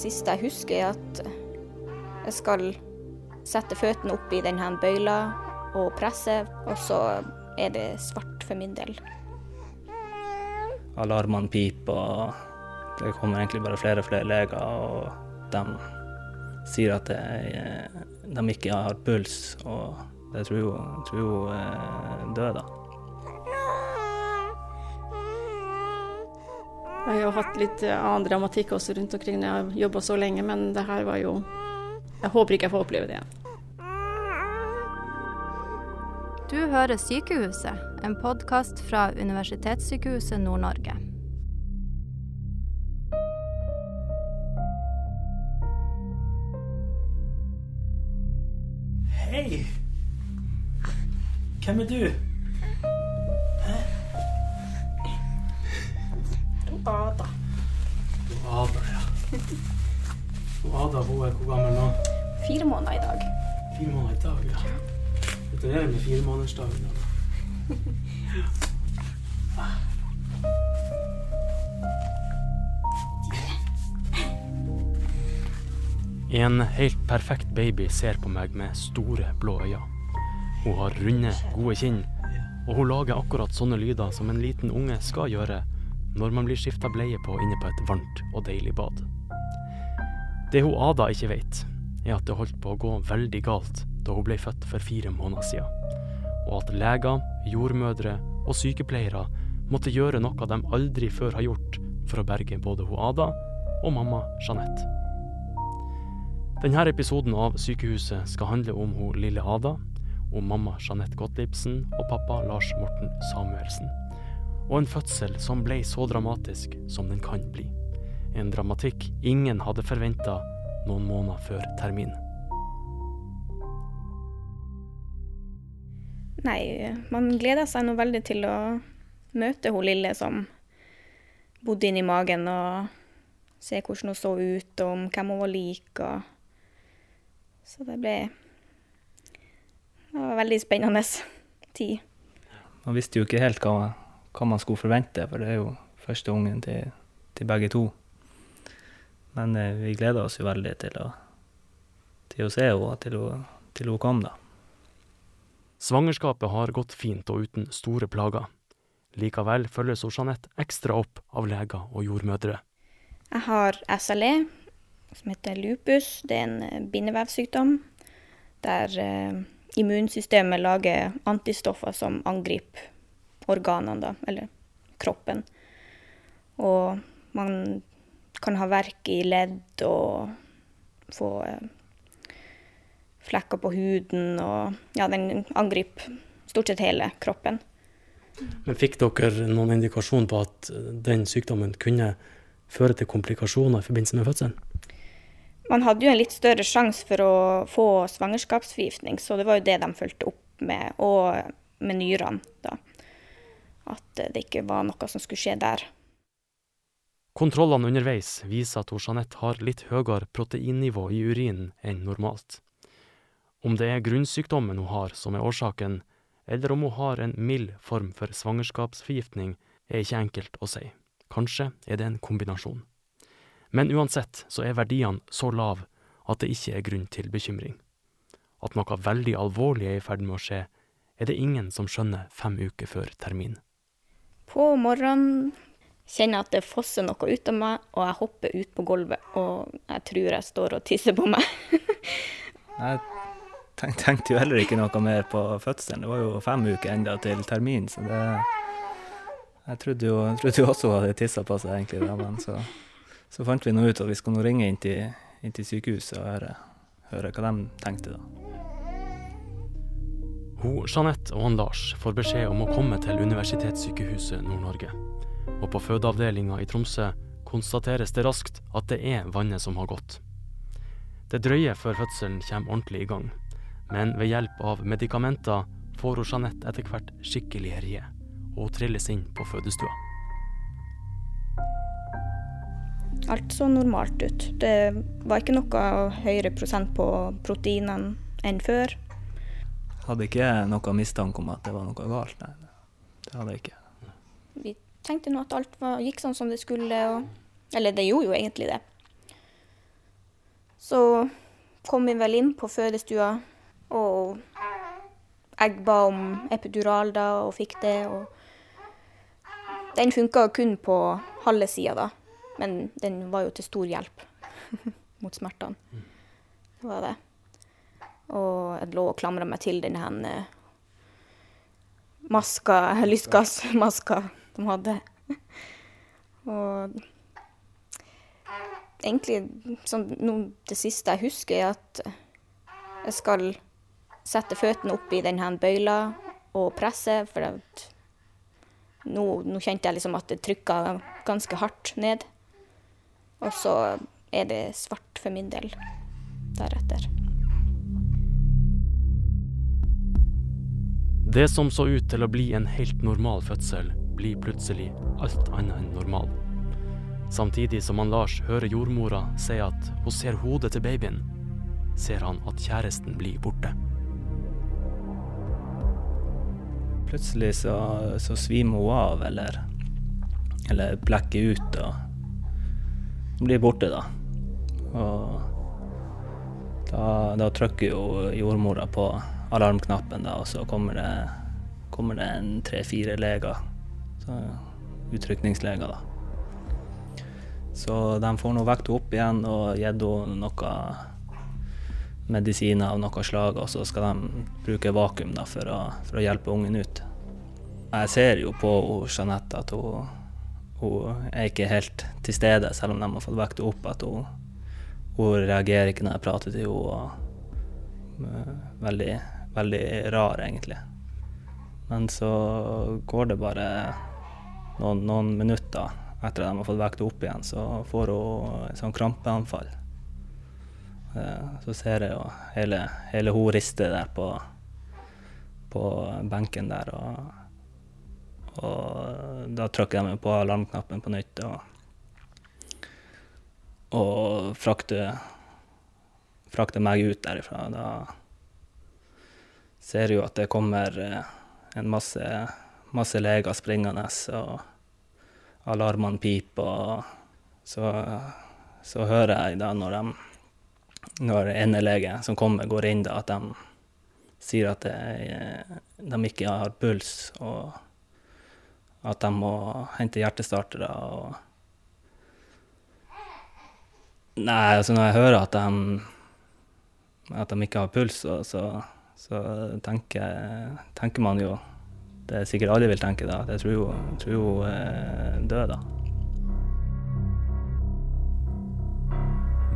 siste jeg husker, er at jeg skal sette føttene opp i denne bøyla og presse, og så er det svart for min del. Alarmene piper, og det kommer egentlig bare flere og flere leger, og de sier at er, de ikke har puls, og det tror hun, død, da. Jeg har jo hatt litt annen dramatikk også rundt omkring når jeg har jobba så lenge, men det her var jo Jeg håper ikke jeg får oppleve det igjen. Du hører Sykehuset, en podkast fra Universitetssykehuset Nord-Norge. Hei! Hvem er du? Ada. Ada, ja. Ada hun er hvor gammel nå? Fire måneder i dag. Fire måneder i dag, ja. Gratulerer med firemånedersdagen. En helt perfekt baby ser på meg med store, blå øyne. Hun har runde, gode kinn, og hun lager akkurat sånne lyder som en liten unge skal gjøre når man blir skifta bleie på inne på et varmt og deilig bad. Det hun Ada ikke vet, er at det holdt på å gå veldig galt da hun ble født for fire måneder siden, og at leger, jordmødre og sykepleiere måtte gjøre noe de aldri før har gjort for å berge både hun Ada og mamma Jeanette. Denne episoden av Sykehuset skal handle om hun lille Ada, om mamma Jeanette Gottliebsen og pappa Lars Morten Samuelsen. Og en fødsel som ble så dramatisk som den kan bli. En dramatikk ingen hadde forventa noen måneder før termin. Nei, man gleder seg nå veldig til å møte hun lille som bodde inni magen, og se hvordan hun så ut, og om hvem hun var lik. og Så det ble Det var veldig spennende tid. Man visste jo ikke helt hva, hva man skulle forvente, for det er jo første ungen til, til begge to. Men eh, vi gleder oss jo veldig til å, til å se henne, til hun, til hun kom, da. Svangerskapet har gått fint og uten store plager. Likevel følges Jeanette ekstra opp av leger og jordmødre. Jeg har SLE, som heter lupus. Det er en eh, bindevevsykdom der eh, immunsystemet lager antistoffer som angriper organene, da, eller kroppen. Og man kan ha verk i ledd og få eh, flekker på huden, og ja, den angriper stort sett hele kroppen. Men Fikk dere noen indikasjon på at den sykdommen kunne føre til komplikasjoner i forbindelse med fødselen? Man hadde jo en litt større sjanse for å få svangerskapsforgiftning, så det var jo det de fulgte opp med, og med nyrene, da. At det ikke var noe som skulle skje der. Kontrollene underveis viser at Jeanette har litt høyere proteinnivå i urinen enn normalt. Om det er grunnsykdommen hun har som er årsaken, eller om hun har en mild form for svangerskapsforgiftning, er ikke enkelt å si. Kanskje er det en kombinasjon. Men uansett så er verdiene så lave at det ikke er grunn til bekymring. At noe veldig alvorlig er i ferd med å skje, er det ingen som skjønner fem uker før termin. På morgenen kjenner at det fosser noe ut av meg, og jeg hopper ut på gulvet, og jeg tror jeg står og tisser på meg. Jeg tenk, tenkte jo heller ikke noe mer på fødselen. Det var jo fem uker enda til termin, så det Jeg trodde jo, trodde jo også hun hadde tissa på seg, egentlig, da, men så, så fant vi nå ut at vi skal nå ringe inn til, inn til sykehuset og høre, høre hva de tenkte, da. Hun, Jeanette og han Lars får beskjed om å komme til Universitetssykehuset Nord-Norge. Og på fødeavdelinga i Tromsø konstateres det raskt at det er vannet som har gått. Det drøyer før fødselen kommer ordentlig i gang, men ved hjelp av medikamenter får hun Jeanette etter hvert skikkelig herje, og hun trilles inn på fødestua. Alt så normalt ut. Det var ikke noe høyere prosent på proteinene enn før. Hadde ikke noe mistanke om at det var noe galt, nei. Det hadde jeg ikke. Vi tenkte nå at alt var, gikk sånn som det skulle, og Eller det gjorde jo egentlig det. Så kom vi vel inn på fødestua, og jeg ba om epidural da, og fikk det. og Den funka kun på halve sida, da, men den var jo til stor hjelp mot smertene. Det var det. Og jeg lå og klamra meg til den her eh, maska, lystgassmaska de hadde. Og egentlig sånn nå det siste jeg husker, er at jeg skal sette føttene opp i denne bøyla og presse, for at nå, nå kjente jeg liksom at det trykka ganske hardt ned. Og så er det svart for min del deretter. Det som så ut til å bli en helt normal fødsel, blir plutselig alt annet enn normal. Samtidig som han Lars hører jordmora si at hun ser hodet til babyen, ser han at kjæresten blir borte. Plutselig så, så svimer hun av, eller, eller blekker ut og blir borte, da. Og da, da trykker jo jordmora på alarmknappen, da, og så kommer det, kommer det en tre-fire leger. Utrykningsleger, da. Så de får nå vekt opp igjen og gitt henne noe medisiner av noe slag, og så skal de bruke vakuum da, for, å, for å hjelpe ungen ut. Jeg ser jo på Jeanette at hun, hun er ikke helt til stede, selv om de har fått vekt henne opp. At hun, hun reagerer ikke når jeg prater til henne. og eh, Veldig, veldig rar, egentlig. Men så går det bare noen, noen minutter etter at de har fått vekt opp igjen, så får hun et sånn krampeanfall. Eh, Så ser jeg jo hele, hele hun rister der på, på benken der, og, og da trykker de på alarmknappen på nytt og, og frakter, frakter meg ut derifra. Da ser jo at det kommer eh, en masse, masse leger springende, og alarmene piper, og så, så hører jeg da når de når endelege som kommer, går inn, da, at de sier at det, de ikke har puls, og at de må hente hjertestartere. Og Nei, altså når jeg hører at de, at de ikke har puls, så, så, tenker, tenker, man jo Det er sikkert alle vil tenke, da. Jeg tror jo tror hun er død, da.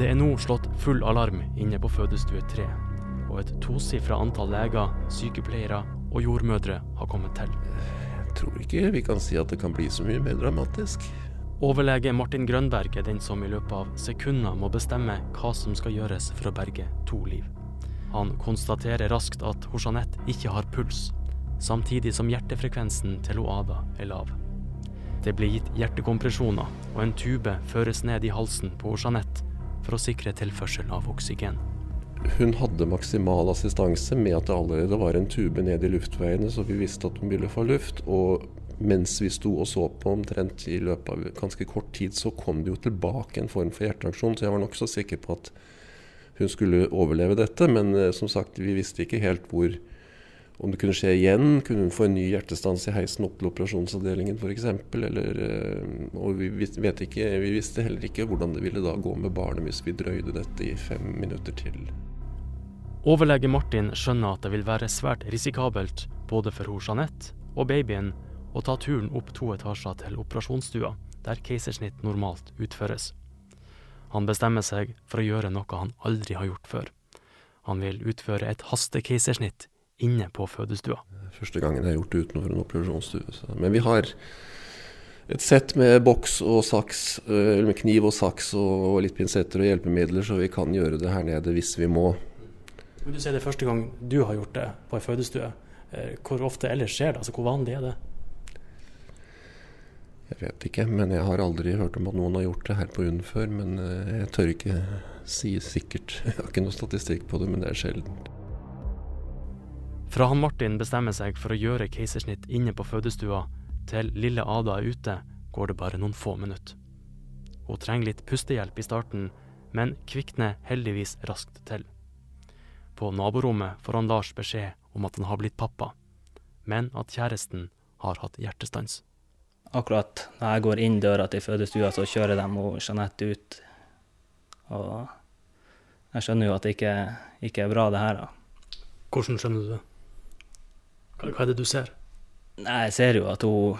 Det er nå slått full alarm inne på fødestue 3, og et tosifra antall leger, sykepleiere og jordmødre har kommet til. Jeg tror ikke vi kan si at det kan bli så mye mer dramatisk. Overlege Martin Grønberg er den som i løpet av sekunder må bestemme hva som skal gjøres for å berge to liv. Han konstaterer raskt at Jeanette ikke har puls, samtidig som hjertefrekvensen til Ada er lav. Det blir gitt hjertekompresjoner, og en tube føres ned i halsen på Jeanette for å sikre tilførsel av oksygen. Hun hadde maksimal assistanse med at det allerede var en tube ned i luftveiene, så vi visste at hun ville få luft. Og mens vi sto og så på omtrent i løpet av ganske kort tid, så kom det jo tilbake en form for hjerteaksjon. Så jeg var nokså sikker på at hun skulle overleve dette. Men eh, som sagt, vi visste ikke helt hvor om det kunne skje igjen. Kunne hun få en ny hjertestans i heisen opp til operasjonsavdelingen f.eks.? Og vi, ikke, vi visste heller ikke hvordan det ville da gå med barnet hvis vi drøyde dette i fem minutter til. Overlege Martin skjønner at det vil være svært risikabelt både for hun Jeanette og babyen å ta turen opp to etasjer til operasjonsstua, der keisersnitt normalt utføres. Han bestemmer seg for å gjøre noe han aldri har gjort før. Han vil utføre et hastekeisersnitt inne på fødestua. Første gangen jeg har gjort det utenfor en operasjonsstue. Men vi har et sett med boks og saks, eller med kniv og saks og litt pinsetter og hjelpemidler, så vi kan gjøre det her nede hvis vi må. Men Du sier det er første gang du har gjort det på ei fødestue. Hvor ofte ellers skjer det? Altså, hvor vanlig er det? Jeg vet ikke, men jeg har aldri hørt om at noen har gjort det her på UNN før. Men jeg tør ikke si sikkert. Jeg har ikke noe statistikk på det, men det er sjelden. Fra han Martin bestemmer seg for å gjøre keisersnitt inne på fødestua, til lille Ada er ute, går det bare noen få minutter. Hun trenger litt pustehjelp i starten, men kvikner heldigvis raskt til. På naborommet får han Lars beskjed om at han har blitt pappa, men at kjæresten har hatt hjertestans. Akkurat når jeg går inn døra til fødestua, så kjører de og Jeanette ut. Og jeg skjønner jo at det ikke, ikke er bra, det her. da. Hvordan skjønner du det? Hva, hva er det du ser? Nei, Jeg ser jo at hun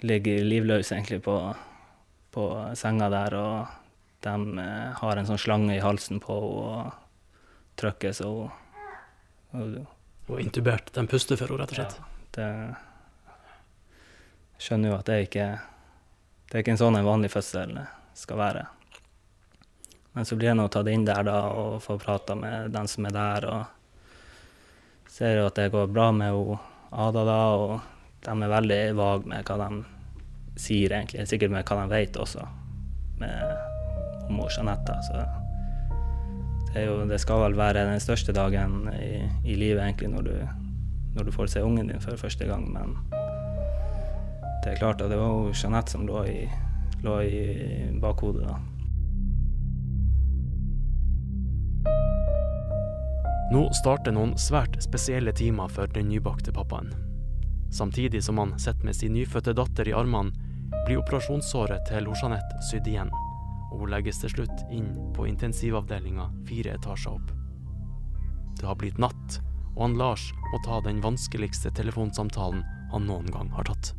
ligger livløs egentlig på, på senga der, og de eh, har en sånn slange i halsen på henne og trykker, så hun og, intubert. De puster for henne, rett og slett. det Jeg skjønner jo at det ikke Det er ikke en sånn en vanlig fødsel skal være. Men så blir jeg nå tatt inn der da og får prata med den som er der, og ser jo at det går bra med hun Ada da, og de er veldig vage med hva de sier egentlig, sikkert med hva de vet også, med om Jeanette. Så det, er jo, det skal vel være den største dagen i, i livet egentlig når du, når du får se ungen din for første gang, men det er klart at det var jo Jeanette som lå i, lå i bakhodet da. Nå starter noen svært spesielle timer for den nybakte pappaen. Samtidig som han sitter med sin nyfødte datter i armene, blir operasjonssåret til Jeanette sydd igjen, og hun legges til slutt inn på intensivavdelinga fire etasjer opp. Det har blitt natt, og han Lars må ta den vanskeligste telefonsamtalen han noen gang har tatt.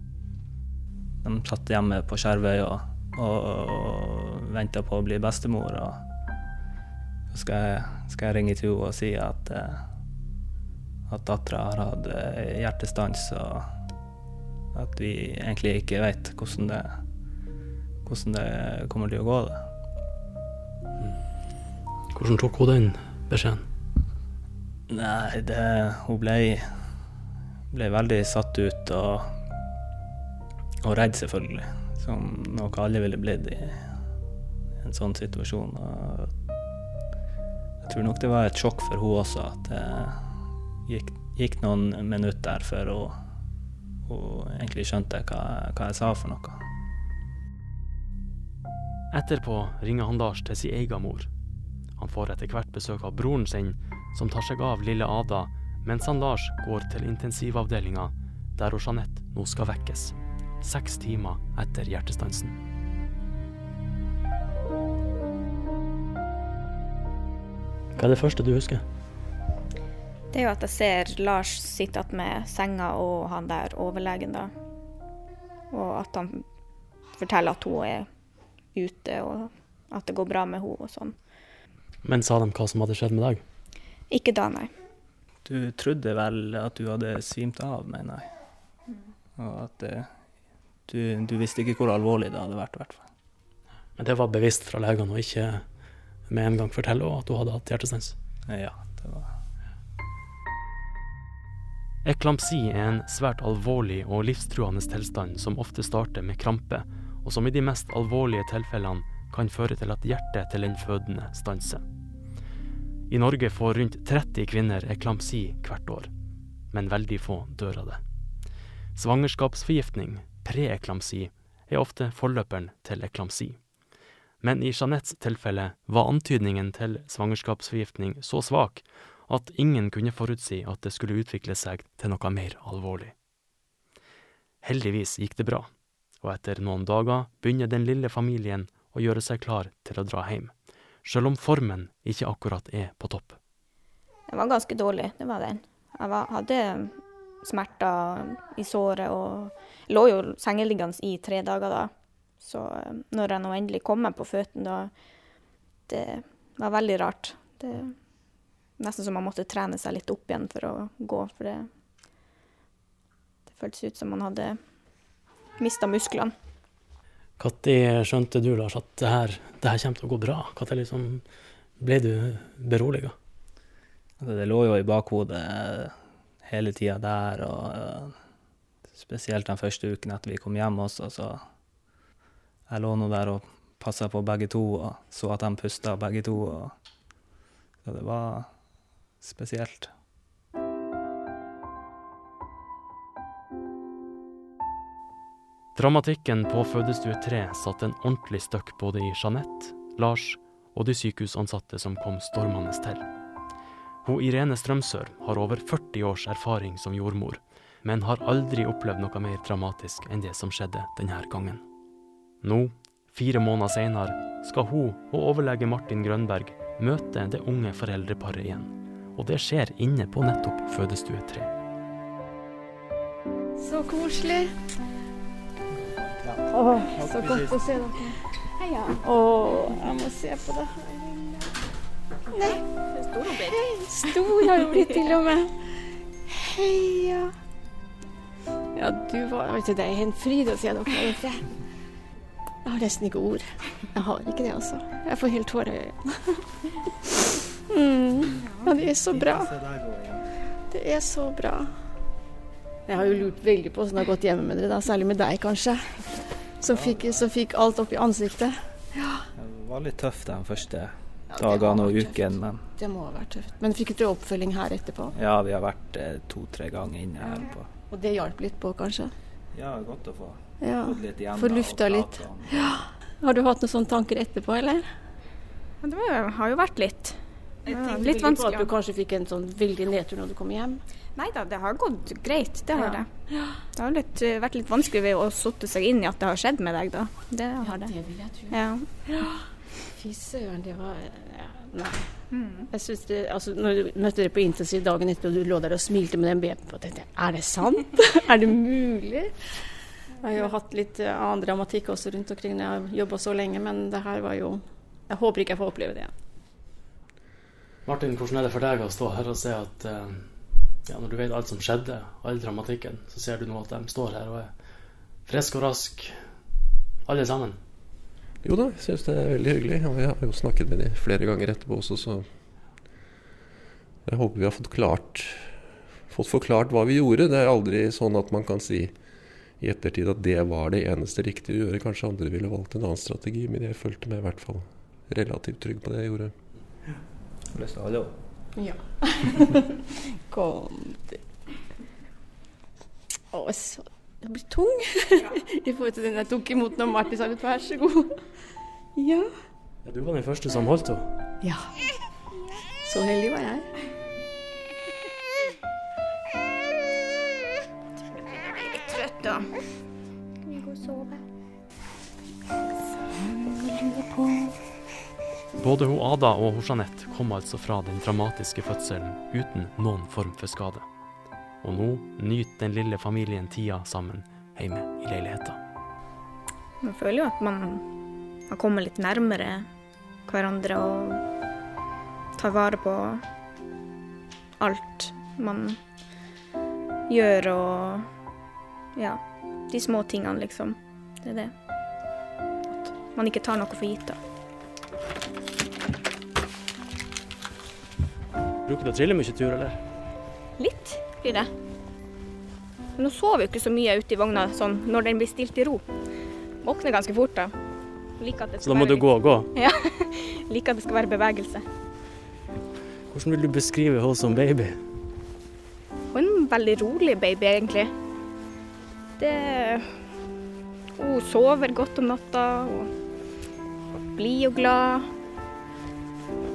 De satt hjemme på Skjervøy og, og, og venta på å bli bestemor. og så skal jeg, skal jeg ringe til henne og si at, eh, at dattera har hatt eh, hjertestans, og at vi egentlig ikke vet hvordan hvordan det kommer til å gå. Det. Hvordan tok hun den beskjeden? Nei, det, hun ble, ble veldig satt ut og, og redd, selvfølgelig. Som noe alle ville blitt i en sånn situasjon. Jeg tror nok det var et sjokk for hun også at det gikk, gikk noen minutter før hun, hun egentlig skjønte hva, hva jeg sa for noe. Etterpå ringer han Lars til sin egen mor. Han får etter hvert besøk av broren sin, som tar seg av lille Ada, mens han Lars går til intensivavdelinga, der Jeanette nå skal vekkes. Seks timer etter hjertestansen. Hva er det første du husker? Det er jo at jeg ser Lars sitte med senga og han der overlegen, da. Og at han forteller at hun er ute, og at det går bra med henne og sånn. Men sa de hva som hadde skjedd med deg? Ikke da, nei. Du trodde vel at du hadde svimt av, mener jeg. Og at eh, du, du visste ikke hvor alvorlig det hadde vært, i hvert fall. Men det var bevisst fra legene å ikke med en gang fortelle at hun hadde hatt hjertestans? Ja, det var Eklampsi er en svært alvorlig og livstruende tilstand som ofte starter med krampe, og som i de mest alvorlige tilfellene kan føre til at hjertet til den fødende stanser. I Norge får rundt 30 kvinner eklampsi hvert år, men veldig få dør av det. Svangerskapsforgiftning, preeklampsi, er ofte forløperen til eklamsi. Men i Jeanettes tilfelle var antydningen til svangerskapsforgiftning så svak at ingen kunne forutsi at det skulle utvikle seg til noe mer alvorlig. Heldigvis gikk det bra, og etter noen dager begynner den lille familien å gjøre seg klar til å dra hjem, selv om formen ikke akkurat er på topp. Den var ganske dårlig, det var den. Jeg var, hadde smerter i såret og lå jo sengeliggende i tre dager da. Så eh, når jeg nå endelig kom meg på føttene, da Det var veldig rart. Det Nesten som man måtte trene seg litt opp igjen for å gå, for det Det føltes ut som man hadde mista musklene. Når skjønte du, Lars, at det her, det her kommer til å gå bra? Når liksom ble du beroliga? Altså, det lå jo i bakhodet hele tida der, og uh, spesielt den første uken etter vi kom hjem også, så jeg lå nå der og passa på begge to og så at de pusta begge to. Så det var spesielt. Dramatikken på fødestue 3 satte en ordentlig støkk både i Jeanette, Lars og de sykehusansatte som kom stormende til. Hun Irene Strømsør har over 40 års erfaring som jordmor, men har aldri opplevd noe mer dramatisk enn det som skjedde denne gangen. Nå, fire måneder senere, skal hun og overlege Martin Grønberg møte det unge foreldreparet igjen. Og det skjer inne på nettopp fødestue 3. Så koselig. Åh, så godt å se dere. Heia. Åh, jeg må se på det. Nei. Hei, stor har du blitt til og med. Heia. Ja, du var vet du, Det er en fryd å se dere. vet jeg. Jeg har nesten ikke ord. Jeg har ikke det, altså. Jeg får helt tårer i øynene. Mm. Ja, det er så bra. Det er så bra. Jeg har jo lurt veldig på hvordan det har gått hjemme med dere, da. særlig med deg kanskje. Som fikk, som fikk alt opp i ansiktet. Det var litt tøft den første Ja, dagene og uken, men Det må ha vært tøft. Men fikk du oppfølging her etterpå? ja, vi har vært eh, to-tre ganger inne her på Og det hjalp litt på, kanskje? Ja, godt å få Ja. fått litt igjen. Få lufta litt. om- Har du hatt noen sånne tanker etterpå, eller? Ja, Det var, har jo vært litt. Ja, litt vanskelig. på. At du kanskje fikk en sånn veldig nedtur når du kom hjem. Nei da, det har gått greit. Det har Ja. det. Det har litt, eh, vært litt vanskelig ved å sette seg inn i at det har skjedd med deg, da. Det har det. det vil jeg tro. Ja. Fy søren, det var ja, Nei. Jeg synes det, altså, når du møtte dere på intensiv dagen etter, og du lå der og smilte med den babyen på, tenkte jeg er det sant? er det mulig? Jeg har jo hatt litt eh, annen dramatikk også rundt omkring når jeg har jobba så lenge, men det her var jo Jeg håper ikke jeg får oppleve det igjen. Martin, hvordan er det for deg å stå her og se at eh, ja, når du vet alt som skjedde, og all dramatikken, så ser du nå at de står her og er friske og raske, alle sammen? Jo da, jeg syns det er veldig hyggelig. Og jeg har jo snakket med dem flere ganger etterpå også, så jeg håper vi har fått klart fått forklart hva vi gjorde. Det er aldri sånn at man kan si i ettertid at det var det eneste riktige å gjøre. Kanskje andre ville valgt en annen strategi, men jeg følte meg i hvert fall relativt trygg på det jeg gjorde. Har lyst til å holde opp. Ja. Kom til Å, så Jeg blir tung i forhold til den jeg tok imot når Martin sa litt vær så god. Ja. Ja, du var den første som holdt henne. Ja. Så heldig var jeg. Jeg Litt trøtt, da. Skal vi gå og sove? Både hun Ada og hun Jeanette kom altså fra den dramatiske fødselen uten noen form for skade. Og nå nyter den lille familien tida sammen hjemme i leiligheta. Man føler jo at man har kommet litt nærmere hverandre og tar vare på alt man gjør og ja, de små tingene, liksom. Det er det. At man ikke tar noe for gitt, da. Bruker du å trille mye tur, eller? Blir det. Men nå sover jo ikke så mye ute i vogna sånn når den blir stilt i ro. Våkner ganske fort da. Like Så da må du gå og gå. Ja. Liker at det skal være bevegelse. Hvordan vil du beskrive henne som baby? Hun er en veldig rolig baby, egentlig. Det Hun sover godt om natta. og blir og glad.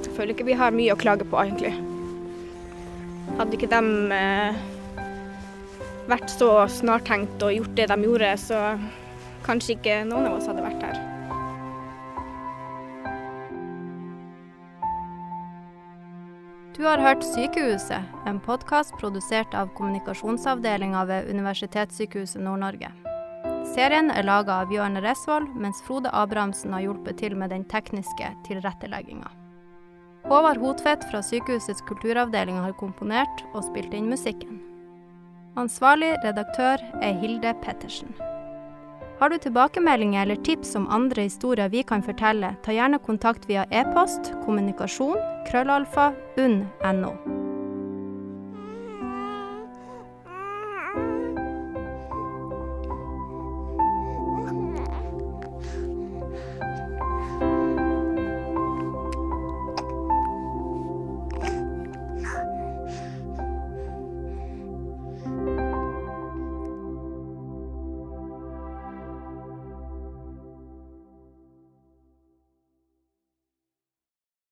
Jeg føler ikke vi har mye å klage på, egentlig. Hadde ikke de eh, vært så snartenkt og gjort det de gjorde, så kanskje ikke noen av oss hadde vært her. Du har hørt Sykehuset, en podkast produsert av kommunikasjonsavdelinga ved Universitetssykehuset Nord-Norge. Serien er laga av Bjørn Resvoll, mens Frode Abrahamsen har hjulpet til med den tekniske tilrettelegginga. Håvard Hotvedt fra sykehusets kulturavdeling har komponert og spilt inn musikken. Ansvarlig redaktør er Hilde Pettersen. Har du tilbakemeldinger eller tips om andre historier vi kan fortelle, ta gjerne kontakt via e-post kommunikasjon krøllalfa unn.no.